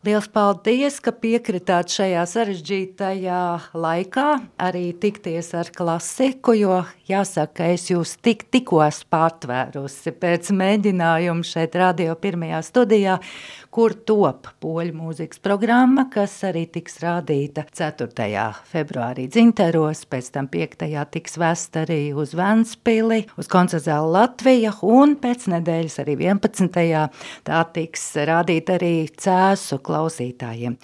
Liels paldies, ka piekritāt šajā sarežģītajā laikā arī tikties ar klasiku, jo jāsaka, es jūs tik, tikko esmu pārtvērusi pēc mēģinājuma šeit radio pirmajā studijā, kur top poļu mūzikas programma, kas arī tiks rādīta 4. februārī dzinteros, pēc tam 5. tiks vest arī uz Ventspili, uz koncertzālu Latvija, un pēc nedēļas arī 11. tā tiks rādīta arī Cēsu klausītājiem.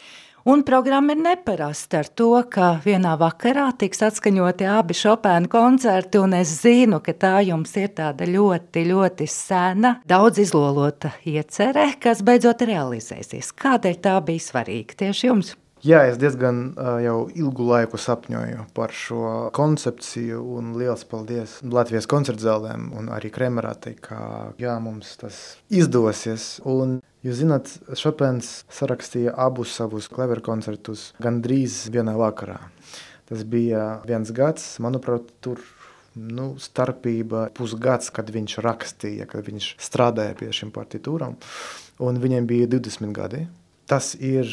Un programma ir neparasta ar to, ka vienā vakarā tiks atskaņoti abi Chopēna koncerti, un es zinu, ka tā jums ir tāda ļoti, ļoti sena, daudz izlolota iecerē, kas beidzot realizēsies. Kādēļ tā bija svarīga tieši jums? Jā, es diezgan uh, jau ilgu laiku sapņoju par šo koncepciju, un liels paldies Latvijas koncertzālēm un arī Kremerātei, ka jā, mums tas izdosies. Un Jūs zināt, Šopens sarakstīja abus savus klaveru koncertus gandrīz vienā vakarā. Tas bija viens gads, manuprāt, tur nu, starpība pusgads, kad viņš rakstīja, kad viņš strādāja pie šīm partitūrām, un viņiem bija 20 gadi. Tas ir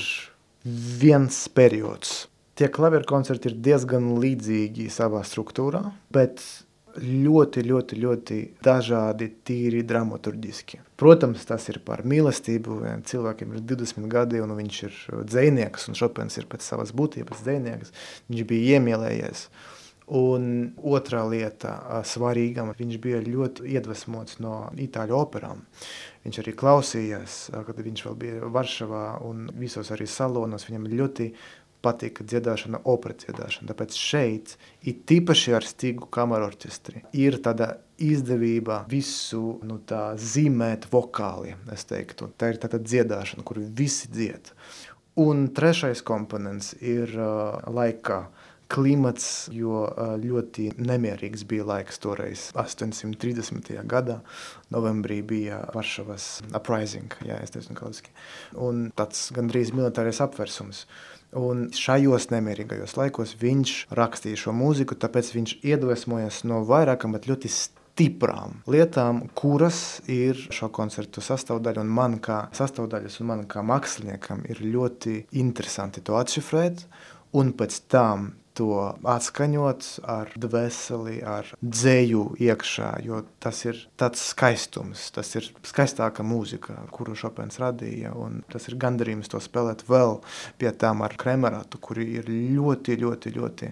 viens periods. Tie klaveru koncerti ir diezgan līdzīgi savā struktūrā, bet ļoti, ļoti, ļoti dažādi, tīri dramaturgiski. Protams, tas ir par mīlestību. Cilvēkiem ir 20 gadi, un viņš ir dzinieks, un Šopens ir pēc savas būtības dzinieks. Viņš bija iemīlējies. Un otrā lieta, svarīga, viņš bija ļoti iedvesmots no itāļu operām. Viņš arī klausījās, kad viņš vēl bija Varšavā un visos arī salonos. Viņam ļoti patika dziedāšana, opera dziedāšana. Tāpēc šeit, it tīpaši ar stīgu kameru orķestri, ir tāda izdevība visu nu, tā, zīmēt vokāli. Teiktu. Tā ir tāda dziedāšana, kur visi dzied. Un trešais komponents ir uh, laikā klimats, jo ļoti nemierīgs bija laiks toreiz. 830. gadā novembrī bija Varšavas uprising, ja es kaldiski, un tāds gandrīz militārais apversums. Un šajos nemierīgajos laikos viņš rakstīja šo mūziku, tāpēc viņš iedvesmojas no vairākam, bet ļoti stiprām lietām, kuras ir šo koncertu sastāvdaļa. Man kā sastāvdaļas, un man kā māksliniekam ir ļoti interesanti to atšifrēt un pēc tam to atskaņot ar dvēseli, ar dzēju iekšā, jo tas ir tāds skaistums, tas ir skaistāka mūzika, kuru Šopens radīja, un tas ir gandarījums to spēlēt vēl pie tām ar kremerātu, kuri ir ļoti, ļoti, ļoti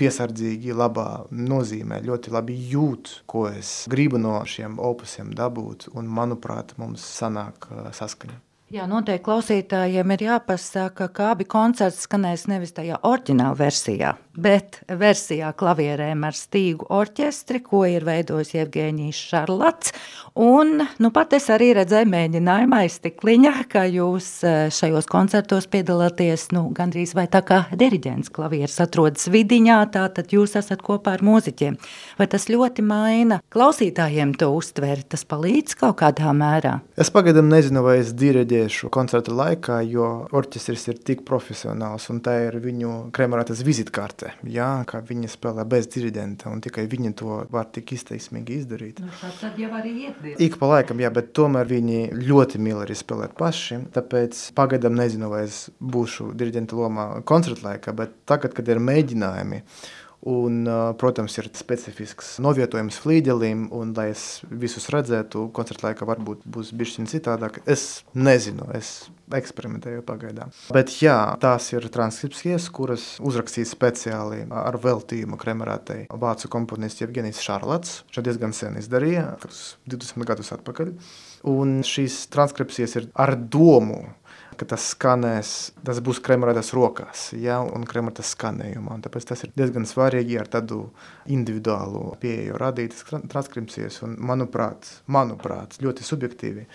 piesardzīgi, labā nozīmē, ļoti labi jūt, ko es gribu no šiem opusiem dabūt, un manuprāt, mums sanāk saskaņa. Jā, noteikti klausītājiem ir jāpasaka, ka abi koncerti skanēs nevis tajā oriģinālā versijā, bet versijā klavierēm ar stīgu orķestri, ko ir veidojis Jevģēnijas Šarlats. Un nu, pat es arī redzēju mēģinājumu aizstikliņā, ka jūs eh, šajos koncertos piedalāties nu, gandrīz vai tā kā diriģents klavieres atrodas vidiņā, tā tad jūs esat kopā ar mūziķiem. Vai tas ļoti maina klausītājiem to uztveri, tas palīdz kaut kādā mērā? Es pagaidām nezinu, vai es diriģēju tiešu koncerta laikā, jo orķestris ir tik profesionāls un tā ir viņu kremerātas vizitkārte. Jā, kā viņi spēlē bez diriģenta un tikai viņi to var tik izteiksmīgi izdarīt. Nu, tad jau arī iet. Ik pa laikam, jā, bet tomēr viņi ļoti mīl arī spēlēt paši. Tāpēc pagaidām nezinu, vai es būšu diriģenta lomā koncerta laikā, bet tagad, kad ir mēģinājumi, Un, protams, ir specifisks novietojums flīģelim, un, lai es visus redzētu, koncerta laikā varbūt būs bijis citādāk. Es nezinu, es eksperimentēju pagaidām. Bet jā, tās ir transkripcijas, kuras uzrakstīja speciāli ar veltījumu kremerātei vācu komponists Jevgenijs Šarlats. Šo diezgan sen izdarīja, 20 gadus atpakaļ. Un šīs transkripcijas ir ar domu ka tas skanēs, tas būs kremerētas rokās, ja, un kremerētas skanējumā. Tāpēc tas ir diezgan svarīgi ar tādu individuālu pieeju radītas transkripcijas, un manuprāt, manuprāt, ļoti subjektīvi,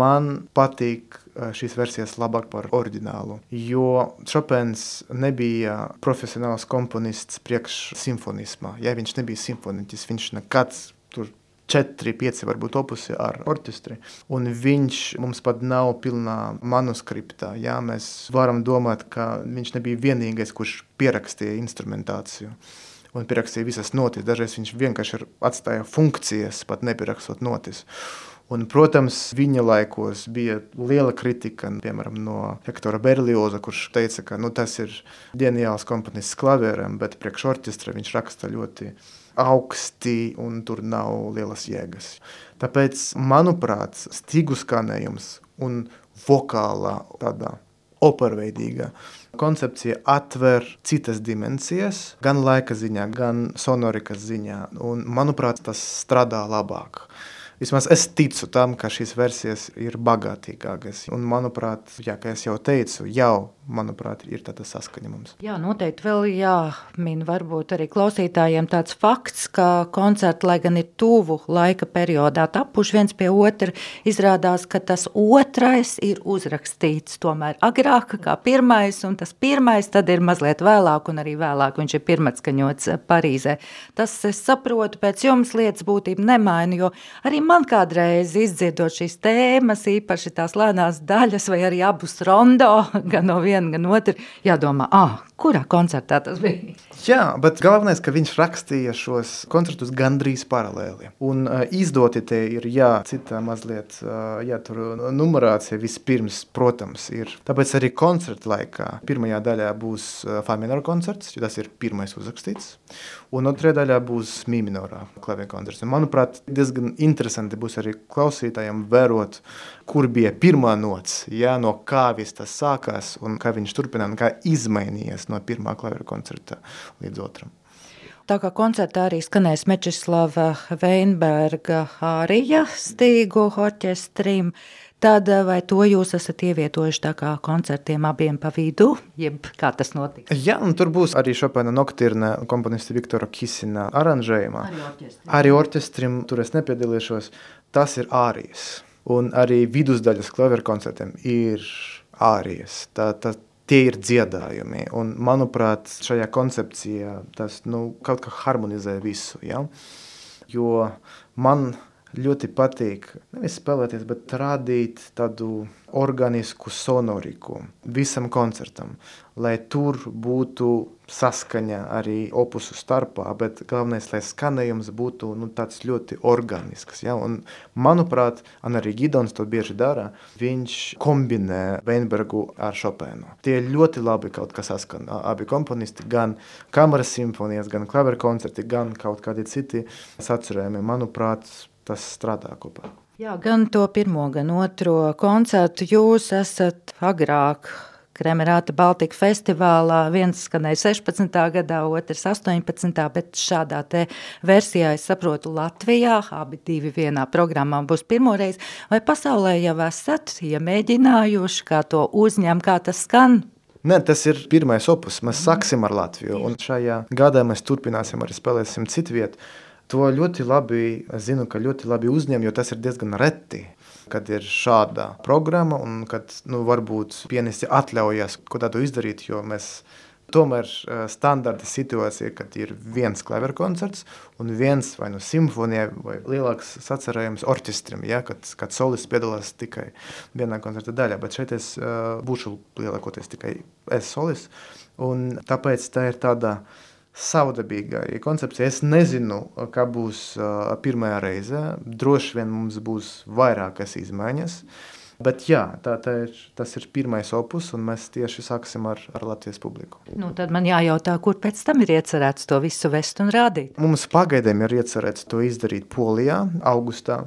man patīk šīs versijas labāk par oriģinālu, jo Chopins nebija profesionāls komponists priekš simfonismā, ja viņš nebija simfoniķis, viņš nekad tur četri, pieci varbūt opusi ar orķestri. Un viņš mums pat nav pilnā manuskriptā. Jā, mēs varam domāt, ka viņš nebija vienīgais, kurš pierakstīja instrumentāciju. Un pierakstīja visas notis. Dažreiz viņš vienkārši atstāja funkcijas, pat nepierakstot notis. Un, protams, viņa laikos bija liela kritika piemēram, no Hektora Berlioza, kurš teica, ka nu, tas ir ģeniāls komponists klavieram, bet priekš orķestra viņš raksta ļoti augsti un tur nav lielas jēgas. Tāpēc, manuprāt, stīgu skanējums un vokālā tādā operveidīga koncepcija atver citas dimensijas, gan laika ziņā, gan sonorikas ziņā. Un, manuprāt, tas strādā labāk. Vismaz es ticu tam, ka šīs versijas ir bagātīgākas. Un, manuprāt, jā, kā jau teicu, jau manuprāt, ir tāda saskaņa mums. Jā, noteikti vēl jāmin varbūt arī klausītājiem tāds fakts, ka koncerti, lai gan ir tuvu laika periodā tapuši viens pie otra, izrādās, ka tas otrais ir uzrakstīts tomēr agrāk kā pirmais, un tas pirmais tad ir mazliet vēlāk, un arī vēlāk viņš ir pirmatskaņots Parīzē. Tas, es saprotu, pēc jums lietas būtība nemaina, jo arī man kādreiz izdzirdot šīs tēmas, īpaši tās lēnās daļas, vai arī abus rondo, gan no viena, gan otra, jādomā, ah, kurā koncertā tas bija? Jā, bet galvenais, ka viņš rakstīja šos koncertus gandrīz paralēli. Un uh, izdoti te ir, jā, citā mazliet, uh, jā, tur numerācija vispirms, protams, ir. Tāpēc arī koncerta laikā pirmajā daļā būs uh, fa minora koncerts, jo tas ir pirmais uzrakstīts, un otrajā daļā būs mi minorā klavieru koncerts. Un, manuprāt, diezgan interesanti būs arī klausītājiem vērot, kur bija pirmā nots, jā, no kā viss tas sākās un kā viņš turpināja un kā izmainījies no pirmā klavieru koncerta līdz otram. Tā kā koncertā arī skanēs Mečislava Veinberga ārija stīgu orķestrim, tad vai to jūs esat ievietojuši tā kā koncertiem abiem pa vidu, jeb kā tas notiks? Jā, un tur būs arī Šopena noktirna komponista Viktora Kisina aranžējumā. Arī orķestrim. Arī orķestrim tur es nepiedalīšos, tas ir ārijas. Un arī vidusdaļas klaveru koncertiem ir ārijas. Tā, tā, tie ir dziedājumi. Un, manuprāt, šajā koncepcijā tas nu, kaut kā harmonizē visu. Ja? Jo man ļoti patīk nevis spēlēties, bet radīt tādu organisku sonoriku visam koncertam, lai tur būtu saskaņa arī opusu starpā, bet galvenais, lai skanējums būtu nu, tāds ļoti organisks. Ja? Un, manuprāt, un arī Gidons to bieži dara, viņš kombinē Veinbergu ar Šopēnu. Tie ļoti labi kaut kas saskan. Abi komponisti, gan kameras simfonijas, gan klaveru koncerti, gan kaut kādi citi sacerējumi, manuprāt, tas strādā kopā. Jā, gan to pirmo, gan otro koncertu jūs esat agrāk Kremerāta Baltika festivālā. Viens skanēja 16. gadā, otrs 18. bet šādā te versijā, es saprotu, Latvijā, abi divi vienā programmā būs pirmoreiz. Vai pasaulē jau esat iemēģinājuši, kā to uzņem, kā tas skan? Nē, tas ir pirmais opus. Mēs sāksim ar Latviju, un šajā gadā mēs turpināsim arī spēlēsim citu vietu. To ļoti labi, zinu, ka ļoti labi uzņem, jo tas ir diezgan reti kad ir šāda programma un kad nu, varbūt pianisti atļaujas ko tādu izdarīt, jo mēs tomēr standarta situācija, kad ir viens klaveru koncerts un viens vai nu no simfonija vai lielāks sacerējums orķestrim, ja, kad, kad solists piedalās tikai vienā koncerta daļā, bet šeit es uh, būšu lielākoties tikai es solists, un tāpēc tā ir tāda uh, savdabīgai koncepcijai. Es nezinu, kā būs uh, pirmā reize. Droši vien mums būs vairākas izmaiņas. Bet jā, tā, tā ir, tas ir pirmais opus, un mēs tieši sāksim ar, ar Latvijas publiku. Nu, tad man jājautā, kur pēc tam ir iecerēts to visu vest un rādīt? Mums pagaidām ir iecerēts to izdarīt Polijā, augustā.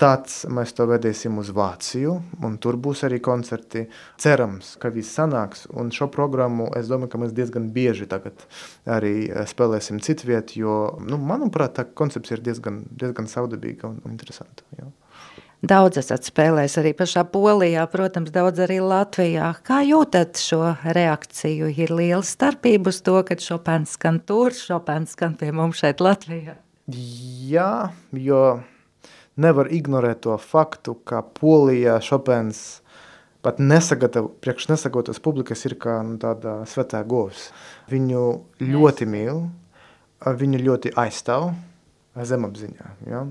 Tāds mēs to vedīsim uz Vāciju, un tur būs arī koncerti. Cerams, ka viss sanāks, un šo programmu es domāju, ka mēs diezgan bieži tagad arī eh, spēlēsim citu vietu, jo, nu, manuprāt, tā koncepcija ir diezgan, diezgan savdabīga un interesanta. Jā. Daudz esat spēlējis arī pašā Polijā, protams, daudz arī Latvijā. Kā jūtat šo reakciju? Ir liela starpība uz to, kad Šopēns skan tur, Šopēns skan pie mums šeit Latvijā. Jā, jo nevar ignorēt to faktu, ka Polijā Šopens pat nesagatavo, priekš nesagatavotas publikas ir kā nu, tāda svetā govs. Viņu ļoti mīl, viņu ļoti aizstāv zemapziņā. Ja?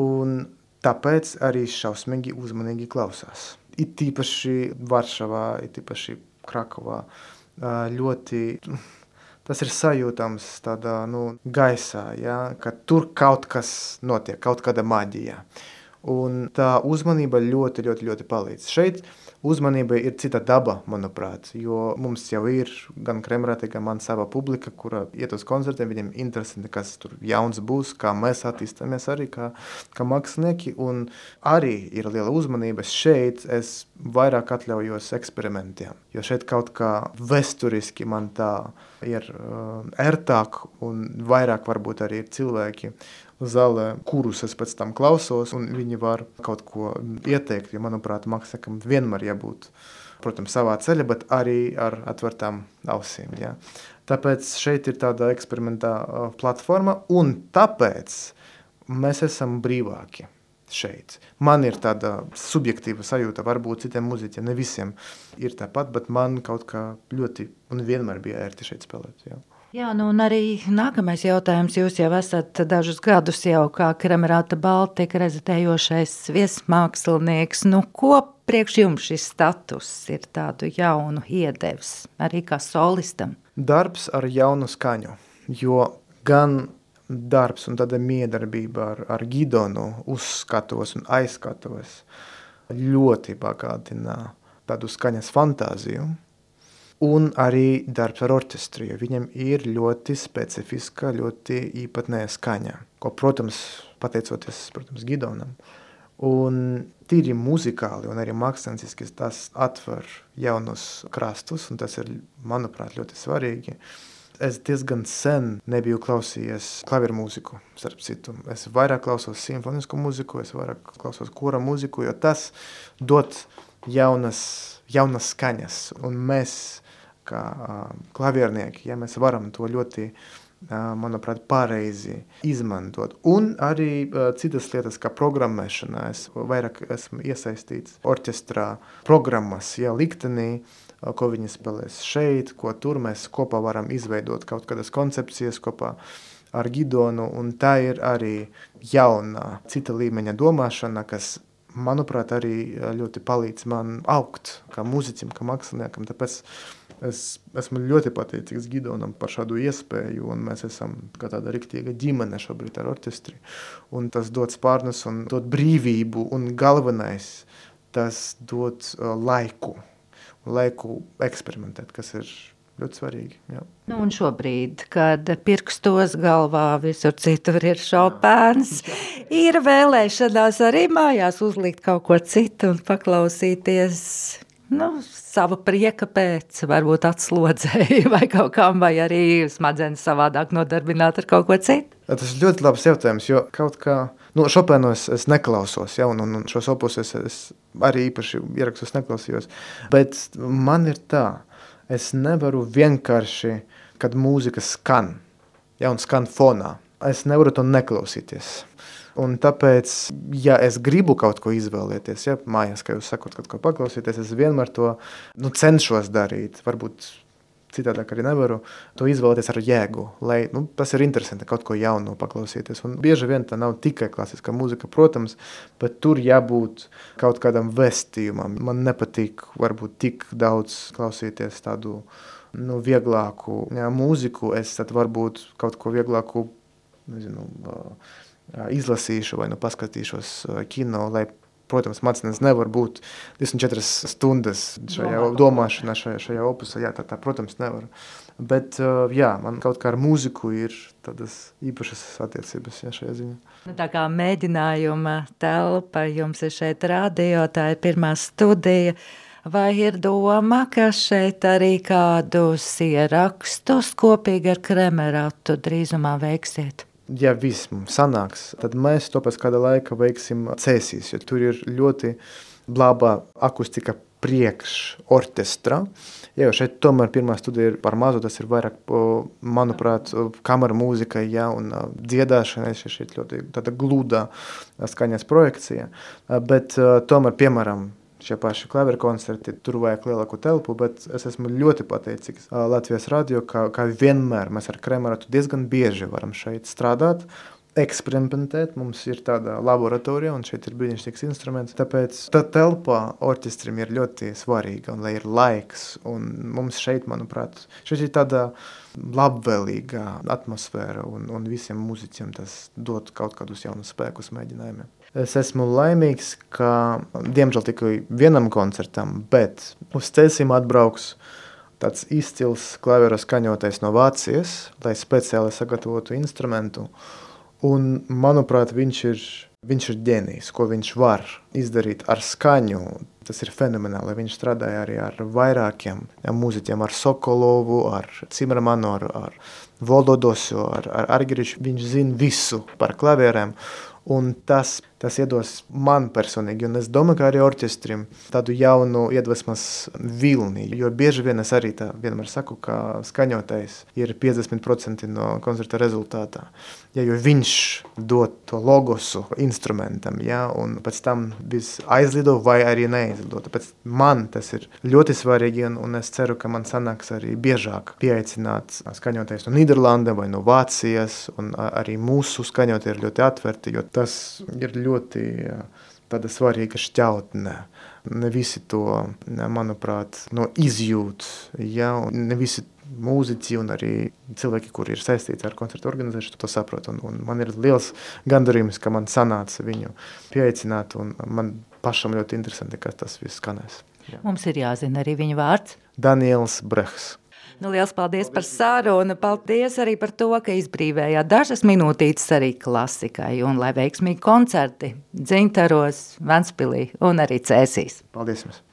Un tāpēc arī šausmīgi uzmanīgi klausās. It tīpaši Varšavā, it tīpaši Krakovā ļoti tas ir sajūtams tādā nu, gaisā, ja, ka tur kaut kas notiek, kaut kāda maģija. Un tā uzmanība ļoti, ļoti, ļoti palīdz. Šeit uzmanība ir cita daba, manuprāt, jo mums jau ir gan Kremrāte, gan man sava publika, kura iet uz koncertiem, viņiem interesanti, kas tur jauns būs, kā mēs attīstāmies arī kā, kā mākslinieki, un arī ir liela uzmanība. Šeit es vairāk atļaujos eksperimentiem, jo šeit kaut kā vesturiski man tā ir uh, ērtāk un vairāk varbūt arī ir cilvēki, zālē, kurus es pēc tam klausos, un viņi var kaut ko ieteikt. Jo, manuprāt, māksliniekam vienmēr jābūt protams, savā ceļā, bet arī ar atvērtām ausīm. Ja. Tāpēc šeit ir tāda eksperimentā platforma, un tāpēc mēs esam brīvāki šeit. Man ir tāda subjektīva sajūta, varbūt citiem muzeķiem, ne visiem ir tāpat, bet man kaut kā ļoti un vienmēr bija ērti šeit spēlēt. Ja. Jā, nu un arī nākamais jautājums. Jūs jau esat dažus gadus jau kā Kremerāta Baltika rezitējošais viesmākslinieks. Nu, ko priekš jums šis status ir tādu jaunu iedevis, arī kā solistam? Darbs ar jaunu skaņu, jo gan darbs un tāda miedarbība ar, ar Gidonu uzskatos un aizskatos ļoti bagātina tādu skaņas fantāziju un arī darbs ar orķestri, jo viņam ir ļoti specifiska, ļoti īpatnēja skaņa, ko, protams, pateicoties, protams, Gidonam. Un tīri muzikāli un arī mākslinieciski tas atver jaunus krastus, un tas ir, manuprāt, ļoti svarīgi. Es diezgan sen nebiju klausījies klavieru mūziku, starp citu. Es vairāk klausos simfonisku mūziku, es vairāk klausos kora mūziku, jo tas dod jaunas, jaunas skaņas, un mēs kā klaviernieki, ja mēs varam to ļoti, manuprāt, pareizi izmantot. Un arī citas lietas, kā programmēšana. Es vairāk esmu iesaistīts orķestrā programmas, ja liktenī, ko viņi spēlēs šeit, ko tur mēs kopā varam izveidot kaut kādas koncepcijas kopā ar Gidonu, un tā ir arī jauna cita līmeņa domāšana, kas manuprāt, arī ļoti palīdz man augt kā mūziķim, kā māksliniekam. Tāpēc Es esmu ļoti pateicīgs Gidonam par šādu iespēju, un mēs esam tāda riktīga ģimene šobrīd ar orķestri. Un tas dod spārnus un dod brīvību, un galvenais, tas dod uh, laiku, laiku eksperimentēt, kas ir ļoti svarīgi. Jā. Nu, un šobrīd, kad pirkstos galvā visur citur ir šopēns, ir vēlēšanās arī mājās uzlikt kaut ko citu un paklausīties nu, sava prieka pēc, varbūt atslodzēja vai kaut kam, vai arī smadzenes savādāk nodarbināt ar kaut ko citu? Tas ir ļoti labs jautājums, jo kaut kā, nu, Šopēnu es, es neklausos, ja, un, un, šos opus es, es arī īpaši ierakstos neklausījos, bet man ir tā, es nevaru vienkārši, kad mūzika skan, ja, un skan fonā, es nevaru to neklausīties. Un tāpēc, ja es gribu kaut ko izvēlēties, ja mājās, kā jūs sakot, kaut ko paklausīties, es vienmēr to nu, cenšos darīt. Varbūt citādāk arī nevaru to izvēlēties ar jēgu, lai nu, tas ir interesanti kaut ko jaunu paklausīties. Un bieži vien tā nav tikai klasiskā mūzika, protams, bet tur jābūt kaut kādam vestījumam. Man nepatīk varbūt tik daudz klausīties tādu nu, vieglāku jā, mūziku, es tad varbūt kaut ko vieglāku, nezinu, uh, izlasīšu vai nu paskatīšos kino, lai, protams, mācības nevar būt 24 stundas šajā Domā, domāšanā, šajā, šajā opusā. Jā, tā, tā, protams, nevar. Bet jā, man kaut kā ar mūziku ir tādas īpašas attiecības jā, šajā ziņā. Nu, tā kā mēģinājuma telpa jums ir šeit radio, tā ir pirmā studija. Vai ir doma, ka šeit arī kādus ierakstus kopīgi ar Kremeratu drīzumā veiksiet? Ja viss mums sanāks, tad mēs to pēc kāda laika veiksim cēsīs, jo tur ir ļoti laba akustika priekš orķestra. Jā, šeit tomēr pirmā studija ir par mazu, tas ir vairāk, manuprāt, kamera mūzika, jā, un dziedāšana, šeit ļoti tāda glūda skaņas projekcija, bet tomēr, piemēram, šie paši klavieru koncerti, tur vajag lielāku telpu, bet es esmu ļoti pateicīgs Latvijas radio, ka, ka vienmēr mēs ar Kremeratu diezgan bieži varam šeit strādāt, eksperimentēt. Mums ir tāda laboratorija, un šeit ir brīnišķīgs instruments. Tāpēc tā telpa orķestrim ir ļoti svarīga, un lai ir laiks. Un mums šeit, manuprāt, šeit ir tāda labvēlīga atmosfēra, un, un visiem muzeķiem tas dod kaut kādus jaunus spēkus mēģinājumiem. Es esmu laimīgs, ka diemžēl tikai vienam koncertam, bet uz ceļiem atbrauks tāds izcils klavieru skaņotais no Vācijas, lai speciāli sagatavotu instrumentu. Un, manuprāt, viņš ir, viņš ir ģēnijs, ko viņš var izdarīt ar skaņu. Tas ir fenomenāli. Viņš strādāja arī ar vairākiem mūziķiem, ar Sokolovu, ar Cimermanu, ar, ar Volodosu, ar, ar Argirišu. Viņš zina visu par klavierēm. Un tas, tas iedos man personīgi, un es domāju, ka arī orķestrim tādu jaunu iedvesmas vilni. Jo bieži vien es arī tā vienmēr saku, ka skaņotais ir 50% no koncerta rezultātā. Ja, jo viņš dod to logosu instrumentam, ja, un pēc tam viss aizlido vai arī neaizlido. Tāpēc man tas ir ļoti svarīgi, un, un es ceru, ka man sanāks arī biežāk pieaicināt skaņotais no Nīderlande vai no Vācijas, un arī mūsu skaņotie ir ļoti atverti, jo tas ir ļoti tāda svarīga šķautne. Ne visi to, manuprāt, no izjūt, ja, ne visi mūziķi un arī cilvēki, kuri ir saistīti ar koncertu organizēšanu, to saprot. Un, un man ir liels gandarījums, ka man sanāca viņu pieaicināt, un man pašam ļoti interesanti, kā tas viss skanēs. Jā. Mums ir jāzina arī viņa vārds. Daniels Brehs. Nu, liels paldies par sarunu. Paldies arī par to, ka izbrīvējāt dažas minūtītes arī klasikai. Un lai veiksmīgi koncerti Dzintaros, Ventspilī un arī Cēsīs. Paldies jums!